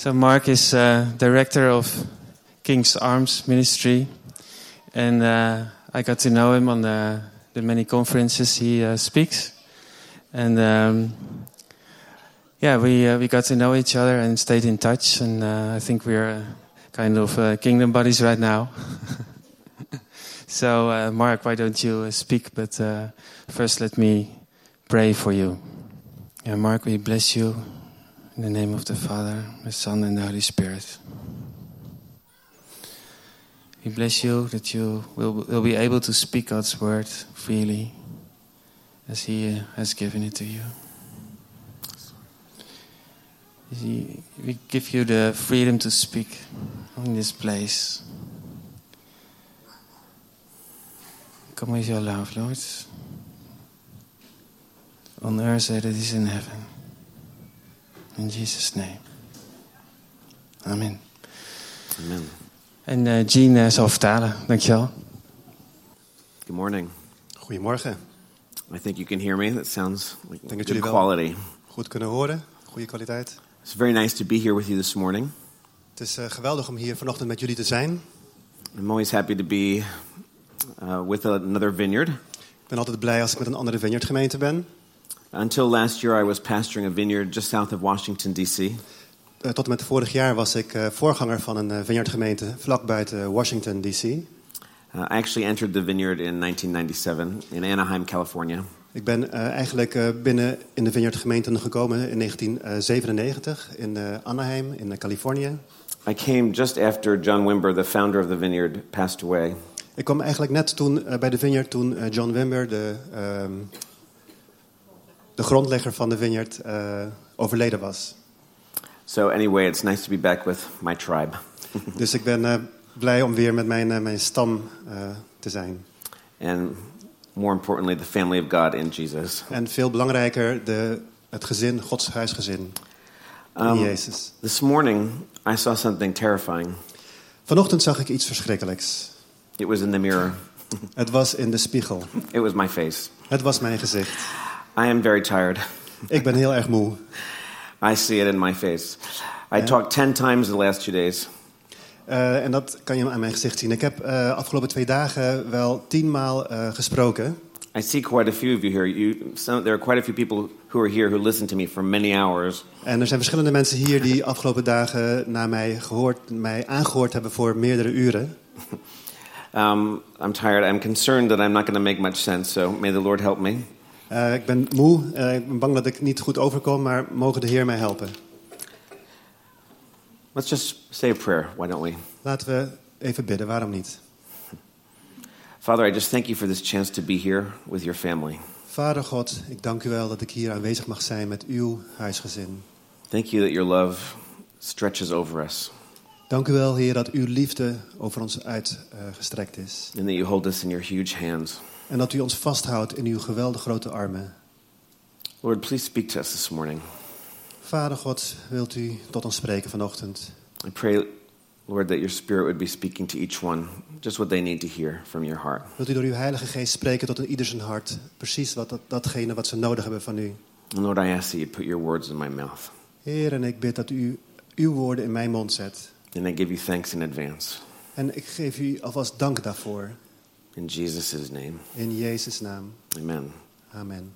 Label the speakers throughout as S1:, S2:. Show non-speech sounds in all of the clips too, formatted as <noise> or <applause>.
S1: So Mark is uh, director of King's Arms Ministry, and uh, I got to know him on the, the many conferences he uh, speaks, and um, yeah, we uh, we got to know each other and stayed in touch, and uh, I think we're uh, kind of kingdom buddies right now. <laughs> so Mark, why don't you speak? But first, let me pray for you. Yeah, Mark, we bless you in the name of the Father, the Son, and the Holy Spirit. We bless you that you will, will be able to speak God's word freely as He has given it to you. We give you the freedom to speak in this place. Come with your love, Lord. On earth as it is in heaven. In Jesus' name. Amen.
S2: Amen.
S1: En eh Jean eh, zal vertalen. Dankjewel.
S2: Good morning.
S3: Goedemorgen.
S2: I think you can hear me. That sounds like
S3: Denk dat
S2: good quality.
S3: Goed kunnen horen. Goede kwaliteit.
S2: It's very nice to be here with you this morning.
S3: Het is eh, geweldig om hier vanochtend met jullie te zijn.
S2: I'm always happy to be uh, with another vineyard.
S3: Ik ben altijd blij als ik met een andere vineyard gemeente ben.
S2: Until last year, I was pastoring a vineyard just south of Washington, D.C.
S3: Eh, tot en met vorig jaar was ik eh, voorganger van een eh, vineyardgemeente vlak buiten Washington, D.C.
S2: I actually entered the vineyard in 1997 in Anaheim, California.
S3: Ik ben eigenlijk binnen in de vineyardgemeente gekomen in 1997 in Anaheim, in Californië.
S2: I came just after John Wimber, the founder of the vineyard, passed away.
S3: Ik kwam eigenlijk net toen bij de vineyard toen John Wimber, de, ehm, de grondlegger van de vineyard, eh, overleden was.
S2: So, anyway, it's nice to be back with my tribe. <laughs>
S3: Dus ik ben eh, blij om weer met mijn, eh, mijn stam te zijn.
S2: And more importantly, the family of God in Jesus.
S3: En veel belangrijker, de, het gezin, Gods huisgezin in
S2: Um,
S3: Jezus.
S2: This morning, I saw something terrifying.
S3: Vanochtend zag ik iets verschrikkelijks.
S2: It was in the mirror. <laughs>
S3: Het was in de spiegel.
S2: It was my face.
S3: Het was mijn gezicht.
S2: I am very tired. <laughs>
S3: Ik ben heel erg moe.
S2: I see it in my face. I talked 10 times the last two days.
S3: Eh, en dat kan je aan mijn gezicht zien. Ik heb eh afgelopen twee dagen wel tienmaal eh gesproken.
S2: I see quite a few of you here. You, some, there are quite a few people who are here who listen to me for many hours.
S3: En er zijn verschillende mensen hier die afgelopen dagen naar mij, gehoord, mij aangehoord hebben voor meerdere uren. <laughs>
S2: Um, I'm tired. I'm concerned that I'm not going to make much sense, so may the Lord help me.
S3: Eh, ik ben moe. Eh, ik ben bang dat ik niet goed overkom, maar mogen de Heer mij helpen.
S2: Let's just say a prayer, why don't we?
S3: Laten we even bidden, waarom niet?
S2: Father, I just thank you for this chance to be here with your family.
S3: Vader God, ik dank u wel dat ik hier aanwezig mag zijn met uw huisgezin.
S2: Thank you that your love stretches over us
S3: Dank u wel, Heer, dat uw liefde over ons uitgestrekt is.
S2: and that you hold us in your huge hands.
S3: En dat u ons vasthoudt in uw geweldig grote armen.
S2: Lord, please speak to us this morning.
S3: Vader God, wilt u tot ons spreken vanochtend?
S2: I pray, Lord, that your spirit would be speaking to each one just what they need to hear from your heart.
S3: Wilt u door uw Heilige Geest spreken tot een ieder zijn hart? Precies wat, dat, datgene wat ze nodig hebben van u.
S2: And Lord, I ask that you put your words in my mouth.
S3: Heer, en ik bid dat u uw woorden in mijn mond zet.
S2: And I give you thanks in advance.
S3: En ik geef u alvast dank daarvoor.
S2: In Jesus' name,
S3: In Jezus' naam.
S2: amen.
S3: Amen.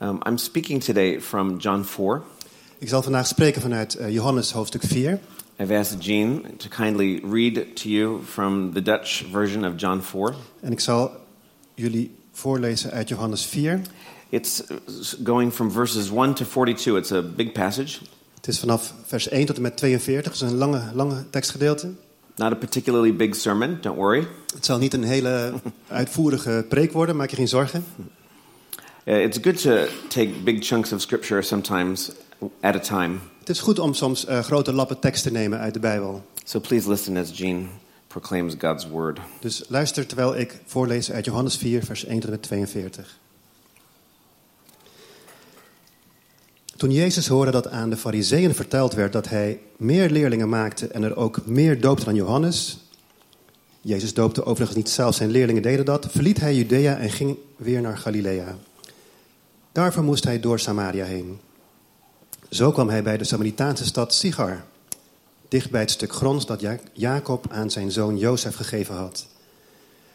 S2: Um, I'm speaking today from John 4.
S3: Ik zal vandaag spreken vanuit eh, Johannes hoofdstuk 4.
S2: I've asked Jean to kindly read to you from the Dutch version of John 4.
S3: En ik zal jullie voorlezen uit Johannes 4.
S2: It's uh, going from verses 1 to 42. It's a big passage,
S3: Het is vanaf vers 1 tot en met 42. Het is een lange, lange tekstgedeelte.
S2: Not a particularly big sermon, don't worry.
S3: Het zal niet een hele <laughs> uitvoerige preek worden, maak je geen zorgen.
S2: Uh, it's good to take big chunks of scripture sometimes at a time.
S3: Het is goed om soms eh, grote lappen tekst te nemen uit de Bijbel.
S2: So please listen as Jean proclaims God's word.
S3: Dus luister terwijl ik voorlees uit Johannes 4, vers 1 tot en met 42. Toen Jezus hoorde dat aan de Fariseeën verteld werd dat hij meer leerlingen maakte en er ook meer doopte dan Johannes. Jezus doopte overigens niet zelf, zijn leerlingen deden dat. Verliet hij Judea en ging weer naar Galilea. Daarvoor moest hij door Samaria heen. Zo kwam hij bij de Samaritaanse stad Sigar, dicht bij het stuk gronds dat Jacob aan zijn zoon Jozef gegeven had,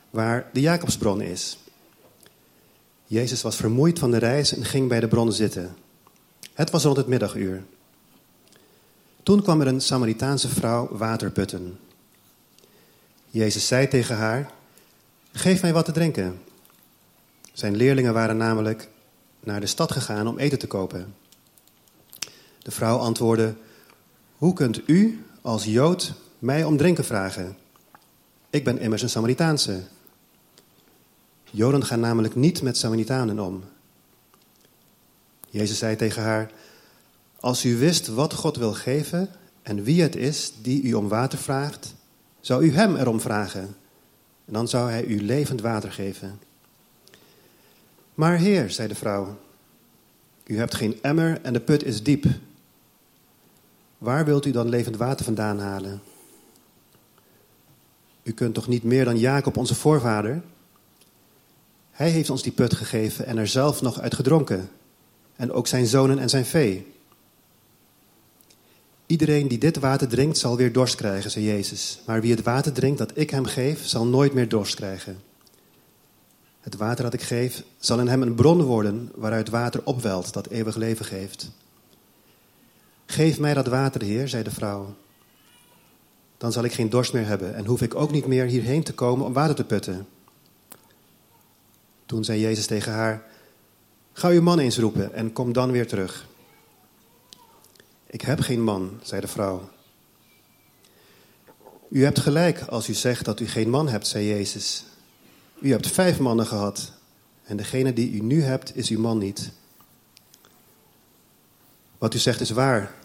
S3: waar de Jacobsbron is. Jezus was vermoeid van de reis en ging bij de bron zitten. Het was rond het middaguur. Toen kwam er een Samaritaanse vrouw water putten. Jezus zei tegen haar: Geef mij wat te drinken. Zijn leerlingen waren namelijk naar de stad gegaan om eten te kopen. De vrouw antwoordde: Hoe kunt u als Jood mij om drinken vragen? Ik ben immers een Samaritaanse. Joden gaan namelijk niet met Samaritanen om. Jezus zei tegen haar: Als u wist wat God wil geven en wie het is die u om water vraagt, zou u hem erom vragen. En dan zou hij u levend water geven. Maar Heer, zei de vrouw, u hebt geen emmer en de put is diep. Waar wilt u dan levend water vandaan halen? U kunt toch niet meer dan Jacob, onze voorvader? Hij heeft ons die put gegeven en er zelf nog uit gedronken. En ook zijn zonen en zijn vee. Iedereen die dit water drinkt, zal weer dorst krijgen, zei Jezus. Maar wie het water drinkt dat ik hem geef, zal nooit meer dorst krijgen. Het water dat ik geef, zal in hem een bron worden waaruit water opwelt dat eeuwig leven geeft. Geef mij dat water, Heer, zei de vrouw. Dan zal ik geen dorst meer hebben en hoef ik ook niet meer hierheen te komen om water te putten. Toen zei Jezus tegen haar: Ga uw man eens roepen en kom dan weer terug. Ik heb geen man, zei de vrouw. U hebt gelijk als u zegt dat u geen man hebt, zei Jezus. U hebt vijf mannen gehad en degene die u nu hebt is uw man niet. Wat u zegt is waar.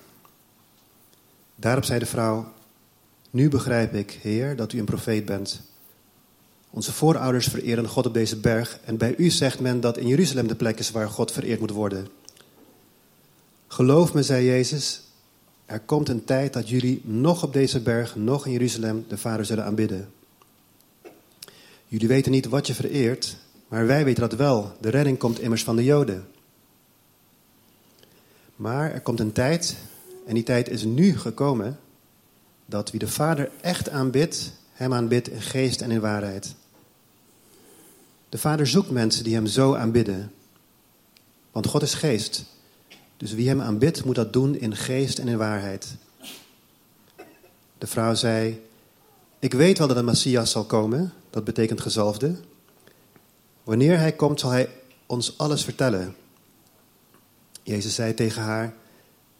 S3: Daarop zei de vrouw: Nu begrijp ik, Heer, dat u een profeet bent. Onze voorouders vereren God op deze berg en bij u zegt men dat in Jeruzalem de plek is waar God vereerd moet worden. Geloof me, zei Jezus, er komt een tijd dat jullie nog op deze berg, nog in Jeruzalem de Vader zullen aanbidden. Jullie weten niet wat je vereert, maar wij weten dat wel. De redding komt immers van de Joden. Maar er komt een tijd, en die tijd is nu gekomen, dat wie de Vader echt aanbidt, hem aanbidt in geest en in waarheid. De Vader zoekt mensen die hem zo aanbidden. Want God is geest. Dus wie hem aanbidt, moet dat doen in geest en in waarheid. De vrouw zei: Ik weet wel dat een Messias zal komen, dat betekent gezalfde. Wanneer hij komt, zal hij ons alles vertellen. Jezus zei tegen haar: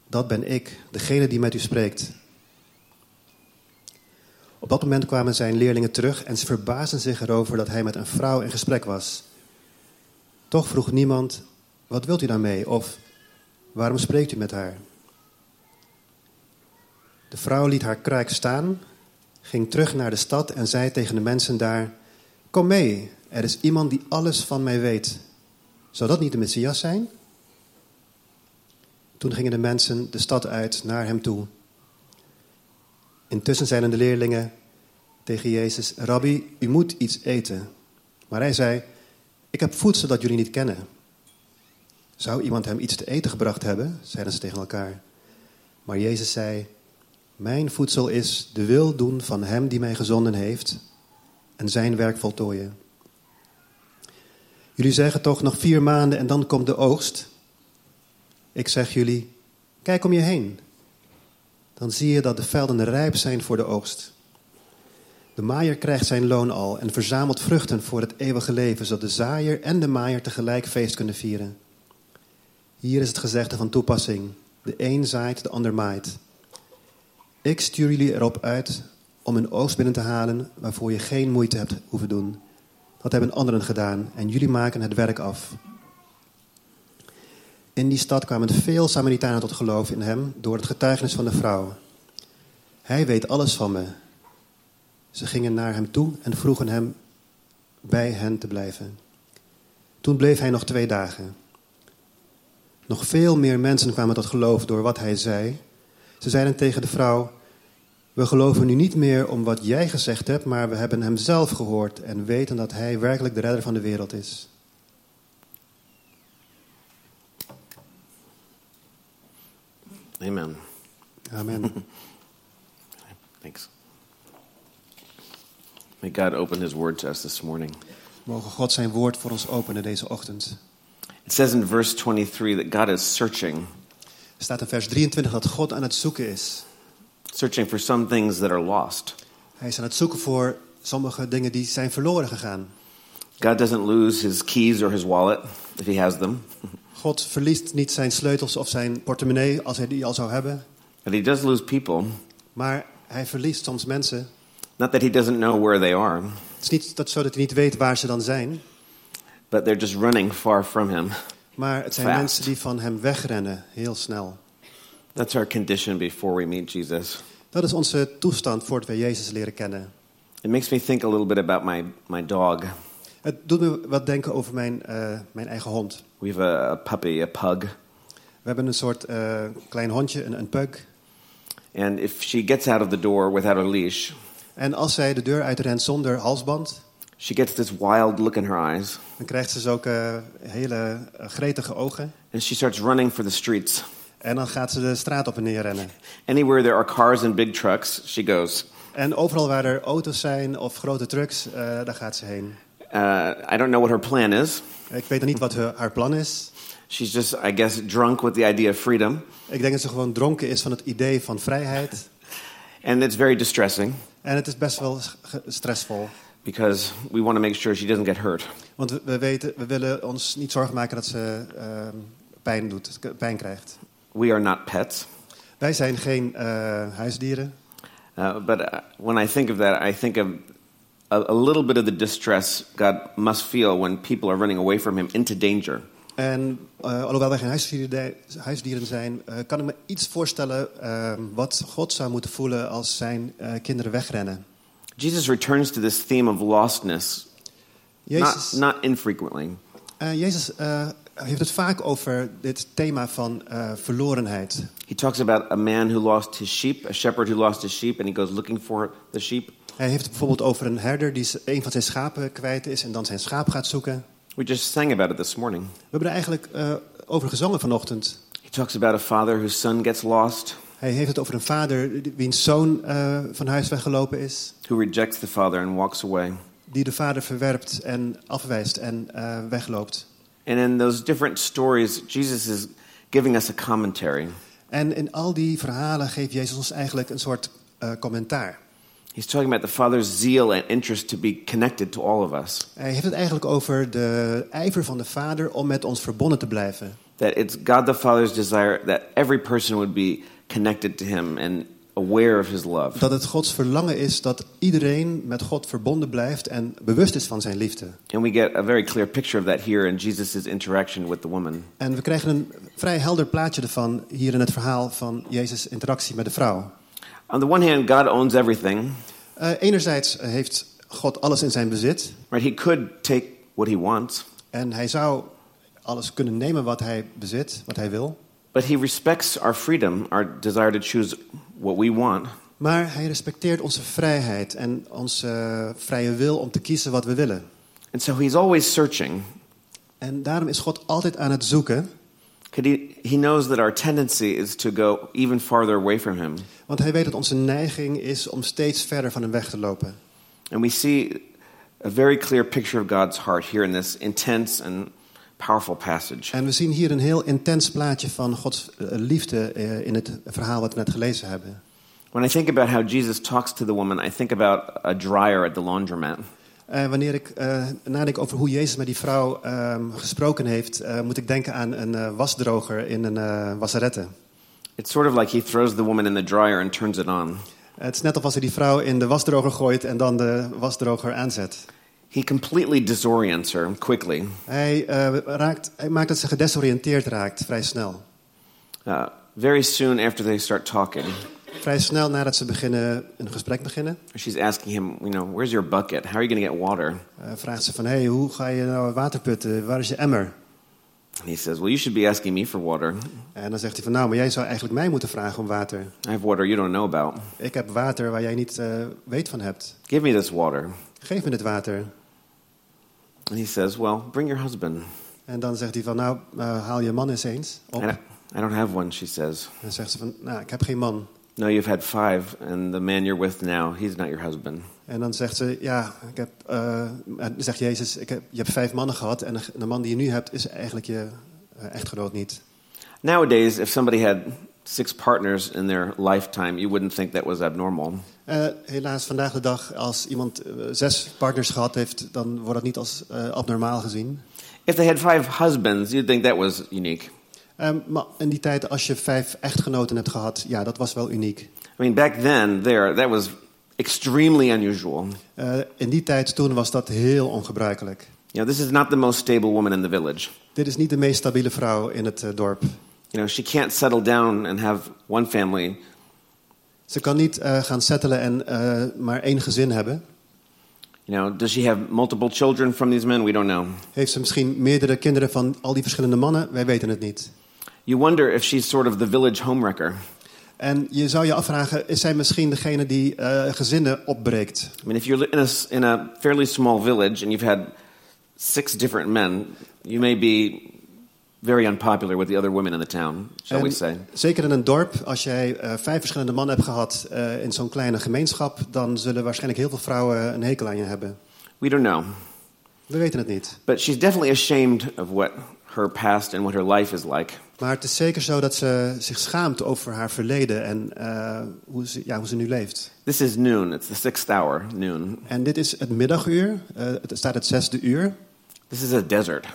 S3: Dat ben ik, degene die met u spreekt. Op dat moment kwamen zijn leerlingen terug en ze verbaasden zich erover dat hij met een vrouw in gesprek was. Toch vroeg niemand: Wat wilt u daarmee? Of waarom spreekt u met haar? De vrouw liet haar kruik staan, ging terug naar de stad en zei tegen de mensen daar: Kom mee, er is iemand die alles van mij weet. Zou dat niet de Messias zijn? Toen gingen de mensen de stad uit naar hem toe. Intussen zeiden de leerlingen tegen Jezus: Rabbi, u moet iets eten. Maar hij zei: Ik heb voedsel dat jullie niet kennen. Zou iemand hem iets te eten gebracht hebben? zeiden ze tegen elkaar. Maar Jezus zei: Mijn voedsel is de wil doen van hem die mij gezonden heeft en zijn werk voltooien. Jullie zeggen toch nog vier maanden en dan komt de oogst. Ik zeg jullie: Kijk om je heen dan zie je dat de velden rijp zijn voor de oogst. De maaier krijgt zijn loon al en verzamelt vruchten voor het eeuwige leven, zodat de zaaier en de maaier tegelijk feest kunnen vieren. Hier is het gezegde van toepassing: de een zaait, de ander maait. Ik stuur jullie erop uit om een oogst binnen te halen waarvoor je geen moeite hebt hoeven doen. Dat hebben anderen gedaan en jullie maken het werk af. In die stad kwamen veel Samaritanen tot geloof in hem door het getuigenis van de vrouw. Hij weet alles van me. Ze gingen naar hem toe en vroegen hem bij hen te blijven. Toen bleef hij nog twee dagen. Nog veel meer mensen kwamen tot geloof door wat hij zei. Ze zeiden tegen de vrouw: We geloven nu niet meer om wat jij gezegd hebt, maar we hebben hem zelf gehoord en weten dat hij werkelijk de redder van de wereld is.
S2: Amen.
S3: Amen. <laughs>
S2: Thanks. May God open his word to us this morning.
S3: Mogen God zijn woord voor ons openen deze ochtend.
S2: It says in verse 23 that God is searching,
S3: Er staat in vers 23 dat God aan het zoeken is.
S2: searching for some things that are lost.
S3: Hij is aan het zoeken voor sommige dingen die zijn verloren gegaan.
S2: God doesn't lose his keys or his wallet if he has them, <laughs>
S3: God verliest niet zijn sleutels of zijn portemonnee als hij die al zou hebben.
S2: but he does lose people.
S3: Maar hij verliest soms mensen.
S2: Not that he doesn't know where they are,
S3: Het is niet dat zo dat hij niet weet waar ze dan zijn.
S2: but they're just running far from him.
S3: Maar het zijn
S2: Fast.
S3: mensen die van hem wegrennen, heel snel.
S2: That's our condition before we meet Jesus.
S3: Dat is onze toestand voordat we Jezus leren kennen.
S2: It makes me think a little bit about my, my dog.
S3: Het doet me wat denken over mijn, eh, mijn eigen hond.
S2: We have a, a puppy, a pug,
S3: We hebben een soort eh, klein hondje, een, een pug.
S2: and if she gets out of the door without a leash,
S3: En als zij de deur uitrent zonder halsband,
S2: she gets this wild look in her eyes,
S3: dan krijgt ze hele eh, gretige ogen.
S2: and she starts running for the streets.
S3: En dan gaat ze de straat op en neer rennen.
S2: Anywhere there are cars and big trucks, she goes.
S3: En overal waar er auto's zijn of grote trucks, eh, daar gaat ze heen.
S2: Uh, I don't know what her plan is.
S3: Ik weet niet wat haar haar plan is.
S2: She's just, I guess, drunk with the idea of freedom,
S3: Ik denk dat ze gewoon dronken is van het idee van vrijheid. <laughs>
S2: and it's very distressing
S3: En het is best wel stressvol.
S2: because we want to make sure she doesn't get hurt.
S3: Want we, we weten, we willen ons niet zorgen maken dat ze ehm, pijn doet, pijn krijgt.
S2: We are not pets,
S3: Wij zijn geen eh, huisdieren.
S2: uh, but uh, when I think of that, I think of a, a little bit of the distress God must feel when people are running away from Him into danger.
S3: En eh, alhoewel wij geen huisdieren, huisdieren zijn, eh, kan ik me iets voorstellen ehm, wat God zou moeten voelen als zijn eh, kinderen wegrennen.
S2: Jesus returns to this theme of lostness,
S3: Jezus,
S2: not, not infrequently.
S3: Jezus heeft het vaak over dit thema van verlorenheid.
S2: He talks about a man who lost his sheep, a shepherd who lost his sheep, and he goes looking for the sheep.
S3: Hij heeft het bijvoorbeeld over een herder die een van zijn schapen kwijt is en dan zijn schaap gaat zoeken.
S2: We just sang about it this morning.
S3: We hebben er eigenlijk eh, over gezongen vanochtend.
S2: He talks about a father whose son gets lost,
S3: Hij heeft het over een vader wiens zoon eh, van huis weggelopen is.
S2: who rejects the father and walks away.
S3: Die de vader verwerpt en afwijst en eh, wegloopt.
S2: And in those different stories, Jesus is giving us a commentary.
S3: En in al die verhalen geeft Jezus ons eigenlijk een soort commentaar.
S2: He's talking about the father's zeal and interest to be connected to all of us.
S3: Hij heeft het eigenlijk over de ijver van de vader om met ons verbonden te blijven.
S2: That it's God the Father's desire that every person would be connected to him and aware of his love.
S3: Dat het Gods verlangen is dat iedereen met God verbonden blijft en bewust is van zijn liefde.
S2: And we get a very clear picture of that here in Jesus' interaction with the woman.
S3: En we krijgen een vrij helder plaatje ervan hier in het verhaal van Jezus' interactie met de vrouw.
S2: On the one hand, God owns everything,
S3: Eh, enerzijds heeft God alles in zijn bezit
S2: right? He could take what he wants,
S3: en hij zou alles kunnen nemen wat hij bezit, wat hij wil.
S2: but he respects our freedom, our desire to choose what we want.
S3: Maar hij respecteert onze vrijheid en onze vrije wil om te kiezen wat we willen.
S2: And so he's always searching.
S3: En daarom is God altijd aan het zoeken,
S2: he, he knows that our tendency is to go even farther away from him.
S3: want hij weet dat onze neiging is om steeds verder van hem weg te lopen.
S2: And we see a very clear picture of God's heart here in this intense and powerful passage.
S3: En we zien hier een heel intens plaatje van Gods eh, liefde eh, in het verhaal wat we net gelezen hebben.
S2: When I think about how Jesus talks to the woman, I think about a dryer at the laundromat.
S3: Eh, wanneer ik eh, nadenk over hoe Jezus met die vrouw ehm, gesproken heeft, eh, moet ik denken aan een wasdroger in een wasserette.
S2: It's sort of like he throws the woman in the dryer and turns it on.
S3: Het is net alsof hij die vrouw in de wasdroger gooit en dan de wasdroger aanzet.
S2: He completely disorients her quickly.
S3: Hij, raakt, hij maakt dat ze gedesoriënteerd raakt, vrij snel.
S2: Uh, very soon after they start talking,
S3: Vrij snel nadat ze beginnen, een gesprek beginnen,
S2: she's asking him, you know, where's your bucket? How are you going to get water?
S3: eh, vraagt ze van... Hé, hey, hoe ga je nou water putten? Waar is je emmer?
S2: And he says, well, you should be asking me for water.
S3: En dan zegt hij van... Nou, maar jij zou eigenlijk mij moeten vragen om water.
S2: I have water you don't know about.
S3: Ik heb water waar jij niet eh, weet van hebt.
S2: Give me this water.
S3: Geef me dit water.
S2: And he says, well, bring your husband.
S3: En dan zegt hij van... Nou, eh, haal je man eens eens op.
S2: I don't have one, she says.
S3: En dan zegt ze van, nou, ik heb geen man.
S2: No, you've had five, and the man you're with now, he's not your husband.
S3: En dan zegt ze, ja, ik heb, en dan zegt Jezus, ik heb, je hebt vijf mannen gehad en de, man die je nu hebt is eigenlijk je eh, echtgenoot niet.
S2: Nowadays, if somebody had six partners in their lifetime, you wouldn't think that was abnormal.
S3: Eh, helaas, vandaag de dag, als iemand zes partners gehad heeft, dan wordt dat niet als abnormaal gezien.
S2: If they had five husbands, you'd think that was unique.
S3: Ehm, maar in die tijd, als je vijf echtgenoten hebt gehad, ja, dat was wel uniek.
S2: I mean, back then, there, that was extremely unusual.
S3: Eh, in die tijd toen was dat heel ongebruikelijk.
S2: You know, this is not the most stable woman in the village.
S3: Dit is niet de meest stabiele vrouw in het eh, dorp.
S2: You know, she can't settle down and have one family.
S3: Ze kan niet eh, gaan settelen en maar één gezin hebben.
S2: You know, does she have multiple children from these men? We don't know.
S3: Heeft ze misschien meerdere kinderen van al die verschillende mannen? Wij weten het niet.
S2: You wonder if she's sort of the village homewrecker.
S3: En je zou je afvragen, is zij misschien degene die eh, gezinnen opbreekt?
S2: I mean, if you're in a, in a fairly small village and you've had six different men, you may be very unpopular with the other women in the town, shall we
S3: En
S2: say.
S3: zeker in een dorp, als jij eh, vijf verschillende mannen hebt gehad eh, in zo'n kleine gemeenschap, dan zullen waarschijnlijk heel veel vrouwen een hekel aan je hebben.
S2: We don't know.
S3: We weten het niet.
S2: But she's definitely ashamed of what her past and what her life is like.
S3: Maar het is zeker zo dat ze zich schaamt over haar verleden en eh, hoe, ze, ja, hoe ze nu leeft.
S2: This is noon. It's the sixth hour, noon.
S3: En dit is het middaguur, eh, het staat het zesde uur,
S2: This is a desert.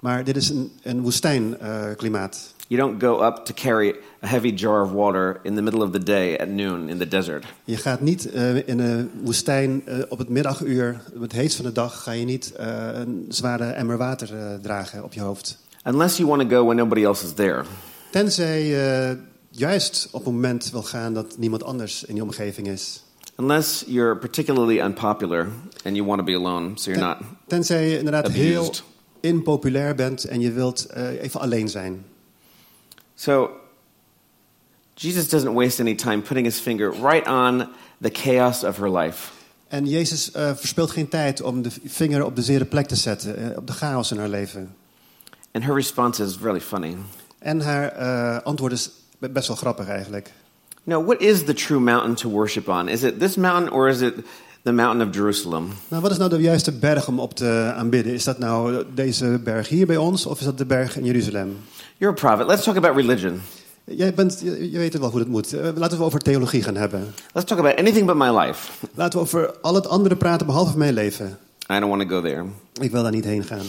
S3: maar dit is een, een woestijnklimaat.
S2: You don't go up to carry a heavy jar of water in the middle of the day at noon in the desert.
S3: je gaat niet eh, in een woestijn eh, op het middaguur, op het heetst van de dag, ga je niet eh, een zware emmer water eh, dragen op je hoofd.
S2: Unless you want to go when nobody else is there.
S3: Tenzij je juist op het moment wil gaan dat niemand anders in die omgeving is.
S2: Unless you're particularly unpopular and you want to be alone, so you're not.
S3: Tenzij je inderdaad heel impopulair bent en je wilt eh, even alleen zijn.
S2: So, Jesus doesn't waste any time putting his finger right on the chaos of her life.
S3: En Jezus eh, verspilt geen tijd om de vinger op de zere plek te zetten, eh, op de chaos in haar leven.
S2: And her response is really funny.
S3: En haar eh, antwoord is be- best wel grappig eigenlijk.
S2: No, what is the true mountain to worship on? Is it this mountain or is it the mountain of Jerusalem?
S3: Nou, wat is nou de juiste berg om op te aanbidden? Is dat nou deze berg hier bij ons of is dat de berg in Jeruzalem?
S2: You're a prophet. Let's talk about religion.
S3: Jij bent, je, je weet wel hoe het moet. Eh, laten we over theologie gaan hebben.
S2: Let's talk about anything but my life.
S3: Laten we over al het andere praten behalve mijn leven.
S2: I don't want to go there.
S3: Ik wil daar niet heen gaan.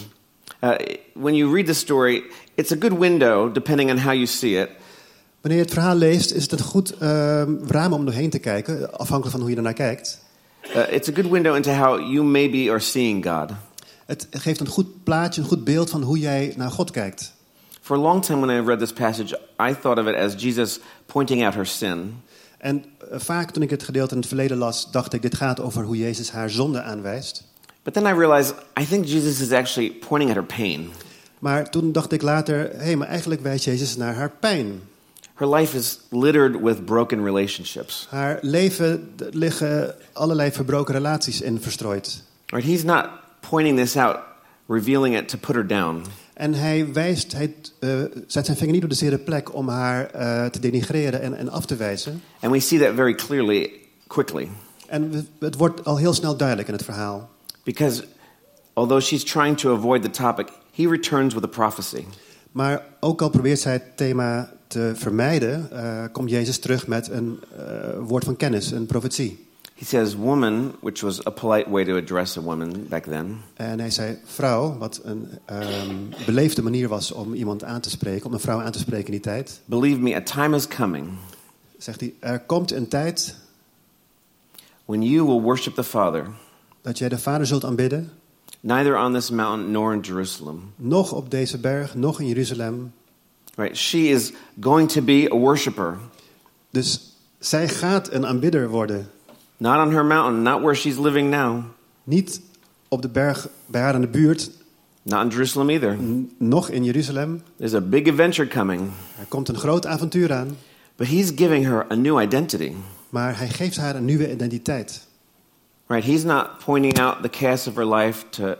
S2: Uh, when you read the story, it's a good window, depending on how you see it,
S3: Wanneer je het verhaal leest, is het een goed eh, raam om doorheen te kijken, afhankelijk van hoe je ernaar kijkt.
S2: Uh, it's a good window into how you maybe are seeing God.
S3: Het geeft een goed plaatje, een goed beeld van hoe jij naar God kijkt.
S2: For a long time, when I read this passage, I thought of it as Jesus pointing out her sin.
S3: En eh, vaak toen ik het gedeelte in het verleden las, dacht ik, dit gaat over hoe Jezus haar zonde aanwijst.
S2: But then I realized I think Jesus is actually pointing at her pain.
S3: Maar toen dacht ik later, hé, hey, maar eigenlijk wijst Jezus naar haar pijn.
S2: Her life is littered with broken relationships.
S3: Haar leven liggen allerlei verbroken relaties in verstrooid.
S2: Right? He's not pointing this out, revealing it to put her down.
S3: En hij wijst, hij eh, zet zijn vinger niet op de zere plek om haar eh, te denigreren en, en af te wijzen.
S2: And we see that very clearly, quickly.
S3: En het wordt al heel snel duidelijk in het verhaal.
S2: Because although she's trying to avoid the topic, he returns with a prophecy.
S3: Maar ook al probeert zij het thema te vermijden, eh, komt Jezus terug met een eh, woord van kennis, een profetie.
S2: He says, Woman, which was a polite way to address a woman back then.
S3: En hij zei vrouw, wat een ehm, beleefde manier was om iemand aan te spreken, om een vrouw aan te spreken in die tijd.
S2: Believe me, a time is coming
S3: Zegt hij, er komt een tijd
S2: when you will worship the Father,
S3: dat jij de Vader zult aanbidden,
S2: neither on this mountain nor in Jerusalem.
S3: nog op deze berg, nog in Jeruzalem.
S2: Right? She is going to be a worshiper,
S3: Dus zij gaat een aanbidder worden.
S2: not on her mountain, not where she's living now,
S3: Niet op de berg bij haar in de buurt,
S2: not in Jerusalem either.
S3: n- nog in Jeruzalem.
S2: There's a big adventure coming,
S3: Er komt een groot avontuur aan,
S2: but he's giving her a new identity.
S3: maar hij geeft haar een nieuwe identiteit.
S2: Right? He's not pointing out the chaos of her life to,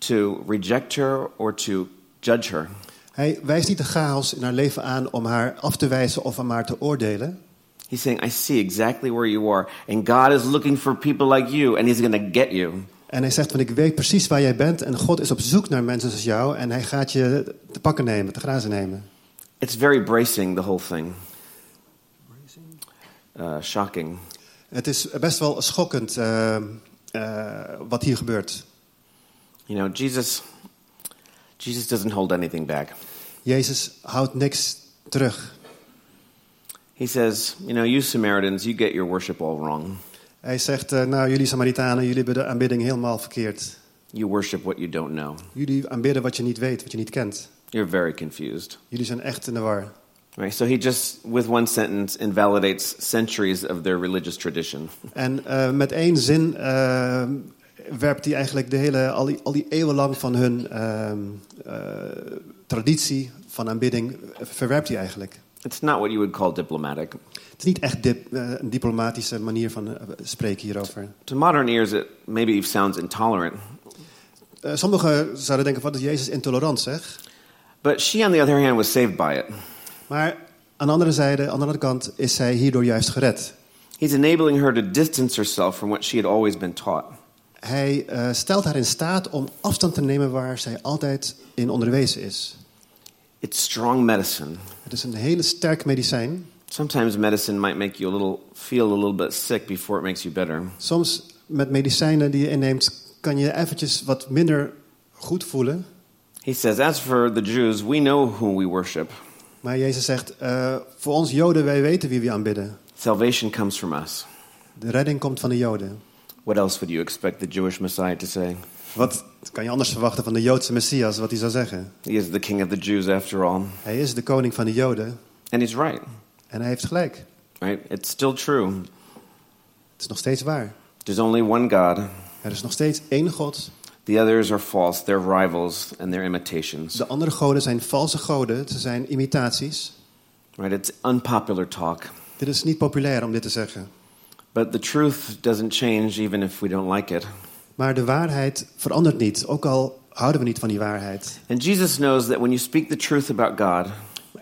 S2: to reject her or to judge her.
S3: Hij wijst niet de chaos in haar leven aan om haar af te wijzen of om haar te oordelen.
S2: He's saying, I see exactly where you are, and God is looking for people like you, and He's going to get you.
S3: En hij zegt van ik weet precies waar jij bent en God is op zoek naar mensen zoals jou en hij gaat je te pakken nemen, te grazen nemen.
S2: It's very bracing, the whole thing. Uh, shocking.
S3: Het is best wel schokkend eh, eh, wat hier gebeurt.
S2: You know, Jesus, Jesus doesn't hold anything back.
S3: Jezus houdt niks terug.
S2: He says, you know, you Samaritans, you get your worship all wrong.
S3: Hij zegt, eh, nou jullie Samaritanen, jullie hebben de aanbidding helemaal verkeerd.
S2: You worship what you don't know.
S3: Jullie aanbidden wat je niet weet, wat je niet kent.
S2: You're very confused.
S3: Jullie zijn echt in de war.
S2: Right? So he just, with one sentence, invalidates centuries of their religious tradition.
S3: En eh, met één zin eh, werpt hij eigenlijk de hele, al die, al die eeuwen lang van hun eh, traditie van aanbidding, verwerpt hij eigenlijk.
S2: It's not what you would call diplomatic.
S3: Het is niet echt dip- een diplomatische manier van spreken hierover.
S2: To modern ears, it maybe sounds intolerant.
S3: Sommigen zouden denken, wat is Jezus intolerant zeg?
S2: But she, on the other hand, was saved by it.
S3: Maar aan de andere zijde, aan de andere kant, is zij hierdoor juist gered.
S2: He's enabling her to distance herself from what she had always been taught.
S3: Hij eh, stelt haar in staat om afstand te nemen waar zij altijd in onderwezen is.
S2: It's strong medicine.
S3: Het is een hele sterk medicijn.
S2: Sometimes medicine might make you a little feel a little bit sick before it makes you better.
S3: Soms met medicijnen die je inneemt, kan je eventjes wat minder goed voelen.
S2: He says, As for the Jews, we know whom we worship.
S3: Maar Jezus zegt, eh, voor ons Joden, wij weten wie we aanbidden.
S2: Salvation comes from us.
S3: De redding komt van de Joden.
S2: What else would you expect the Jewish Messiah to say?
S3: Wat kan je anders verwachten van de Joodse Messias, wat hij zou zeggen?
S2: He is the king of the Jews after all.
S3: Hij is de koning van de Joden
S2: And he's right,
S3: en hij heeft gelijk.
S2: right? It's still true.
S3: Het is nog steeds waar.
S2: There's only one God.
S3: Er is nog steeds één God.
S2: The others are false. They're rivals and they're imitations.
S3: De andere goden zijn valse goden, ze zijn imitaties.
S2: Right? It's unpopular talk.
S3: Dit is niet populair om dit te zeggen.
S2: But the truth doesn't change even if we don't like it.
S3: Maar de waarheid verandert niet, ook al houden we niet van die waarheid.
S2: And Jesus knows that when you speak the truth about God,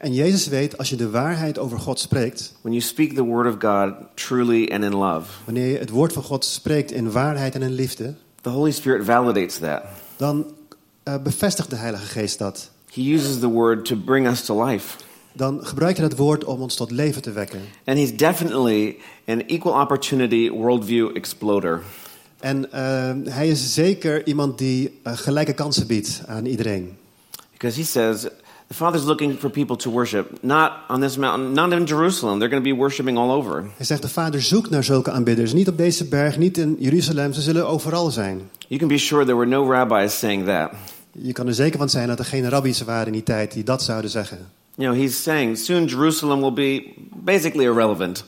S3: En Jezus weet, als je de waarheid over God spreekt,
S2: when you speak the word of God truly and in love,
S3: wanneer je het woord van God spreekt in waarheid en in liefde,
S2: the Holy Spirit validates that.
S3: dan eh, bevestigt de Heilige Geest dat.
S2: He uses the word to bring us to life.
S3: Dan gebruik je dat woord om ons tot leven te wekken.
S2: And he's definitely an equal opportunity worldview exploder.
S3: En eh, hij is zeker iemand die eh, gelijke kansen biedt aan iedereen.
S2: Because he says the Father's looking for people to worship, not on this mountain, not in Jerusalem. They're going to be worshiping all over.
S3: Hij zegt, de Vader zoekt naar zulke aanbidders. Niet op deze berg, niet in Jeruzalem. Ze zullen overal zijn.
S2: You can be sure there were no rabbis saying that.
S3: Je kan er zeker van zijn dat er geen rabbi's waren in die tijd die dat zouden zeggen.
S2: You know, he's saying soon Jerusalem will be basically irrelevant,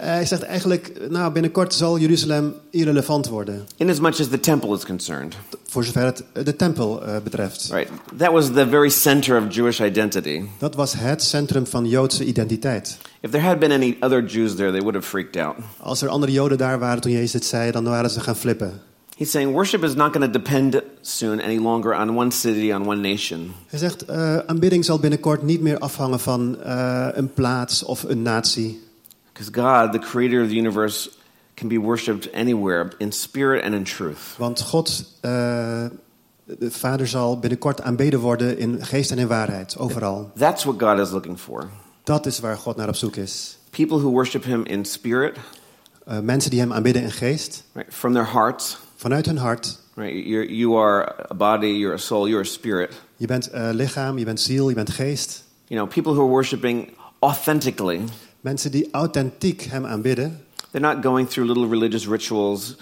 S3: Hij zegt eigenlijk, nou binnenkort zal Jeruzalem irrelevant worden.
S2: in as much as the temple is concerned.
S3: Voor zover het eh, de tempel eh, betreft.
S2: Right? That was the very center of Jewish identity.
S3: Dat was het centrum van Joodse identiteit.
S2: If there had been any other Jews there, they would have freaked out.
S3: Als er andere Joden daar waren toen Jezus dit zei, dan waren ze gaan flippen.
S2: He's saying worship is not going to depend soon any longer on one city, on one nation.
S3: Hij zegt, eh, aanbidding zal binnenkort niet meer afhangen van eh, een plaats of een natie.
S2: Because God, the creator of the universe, can be worshipped anywhere in spirit and in truth.
S3: Want God, eh, de Vader zal binnenkort aanbeden worden in geest en in waarheid, overal.
S2: That's what God is looking for.
S3: Dat is waar God naar op zoek is.
S2: People who worship Him in spirit,
S3: Eh, mensen die hem aanbidden in geest,
S2: right, from their hearts.
S3: vanuit hun hart.
S2: Right, you're, you are a body, you're a soul, you're a spirit.
S3: Je bent eh, lichaam, je bent ziel, je bent geest.
S2: You know, people who are worshiping authentically.
S3: Mensen die authentiek hem aanbidden.
S2: They're not going through little religious rituals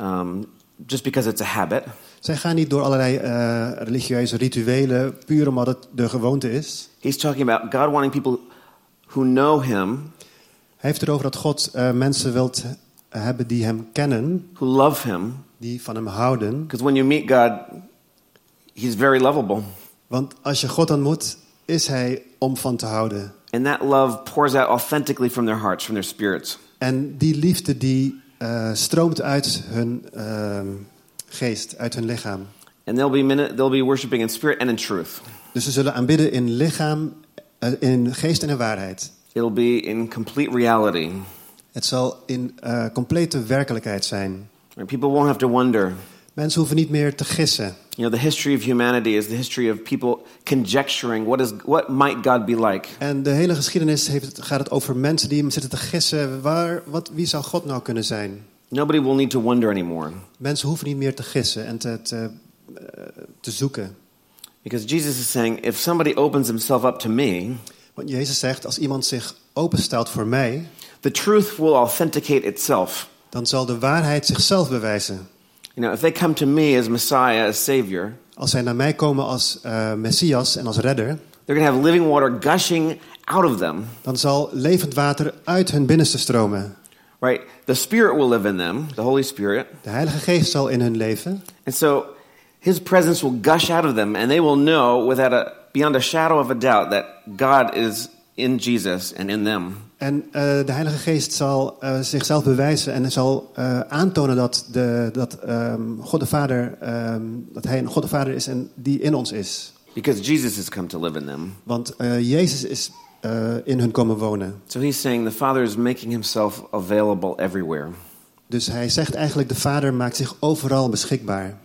S2: um, just because it's a habit.
S3: Zij gaan niet door allerlei eh, religieuze rituelen, puur omdat het de gewoonte is.
S2: He's talking about God wanting people who know Him,
S3: Hij heeft erover dat God eh, mensen wilt hebben die hem kennen,
S2: who love Him.
S3: die van hem houden.
S2: Because when you meet God, He's very lovable.
S3: Want als je God ontmoet, is hij om van te houden.
S2: And that love pours out authentically from their hearts, from their spirits.
S3: En die liefde die eh, stroomt uit hun ehm, geest, uit hun lichaam.
S2: And they'll be, they'll be worshiping in spirit and in truth.
S3: Dus ze zullen aanbidden in lichaam, eh, in geest en in waarheid.
S2: It'll be in complete reality.
S3: Het zal in eh, complete werkelijkheid zijn.
S2: Right? People won't have to wonder.
S3: Mensen hoeven niet meer te gissen.
S2: You know, the history of humanity is the history of people conjecturing what is what might God be like.
S3: En de hele geschiedenis heeft het, gaat het over mensen die zitten te gissen. Waar, wat, wie zou God nou kunnen zijn?
S2: Nobody will need to wonder anymore
S3: Mensen hoeven niet meer te gissen en te, te, eh, te zoeken.
S2: because Jesus is saying, if somebody opens himself up to me,
S3: Want Jezus zegt, als iemand zich openstelt voor mij,
S2: the truth will authenticate itself.
S3: dan zal de waarheid zichzelf bewijzen.
S2: You know, if they come to me as Messiah, as Savior,
S3: Als zij naar mij komen als eh, Messias en als redder,
S2: they're going to have living water gushing out of them.
S3: dan zal levend water uit hun binnenste stromen.
S2: Right? The Spirit will live in them, the Holy Spirit.
S3: De Heilige Geest zal in hun leven.
S2: And so his presence will gush out of them, and they will know without a beyond a shadow of a doubt that God is in Jesus and in them.
S3: En eh, de Heilige Geest zal eh, zichzelf bewijzen en zal eh, aantonen dat, de, dat ehm, God de Vader, ehm, dat Hij een God de Vader is en die in ons is.
S2: Because Jesus has come to live in them.
S3: Want Jezus is in hun komen wonen.
S2: So he's saying the Father is making himself available everywhere.
S3: Dus hij zegt eigenlijk, de Vader maakt zich overal beschikbaar.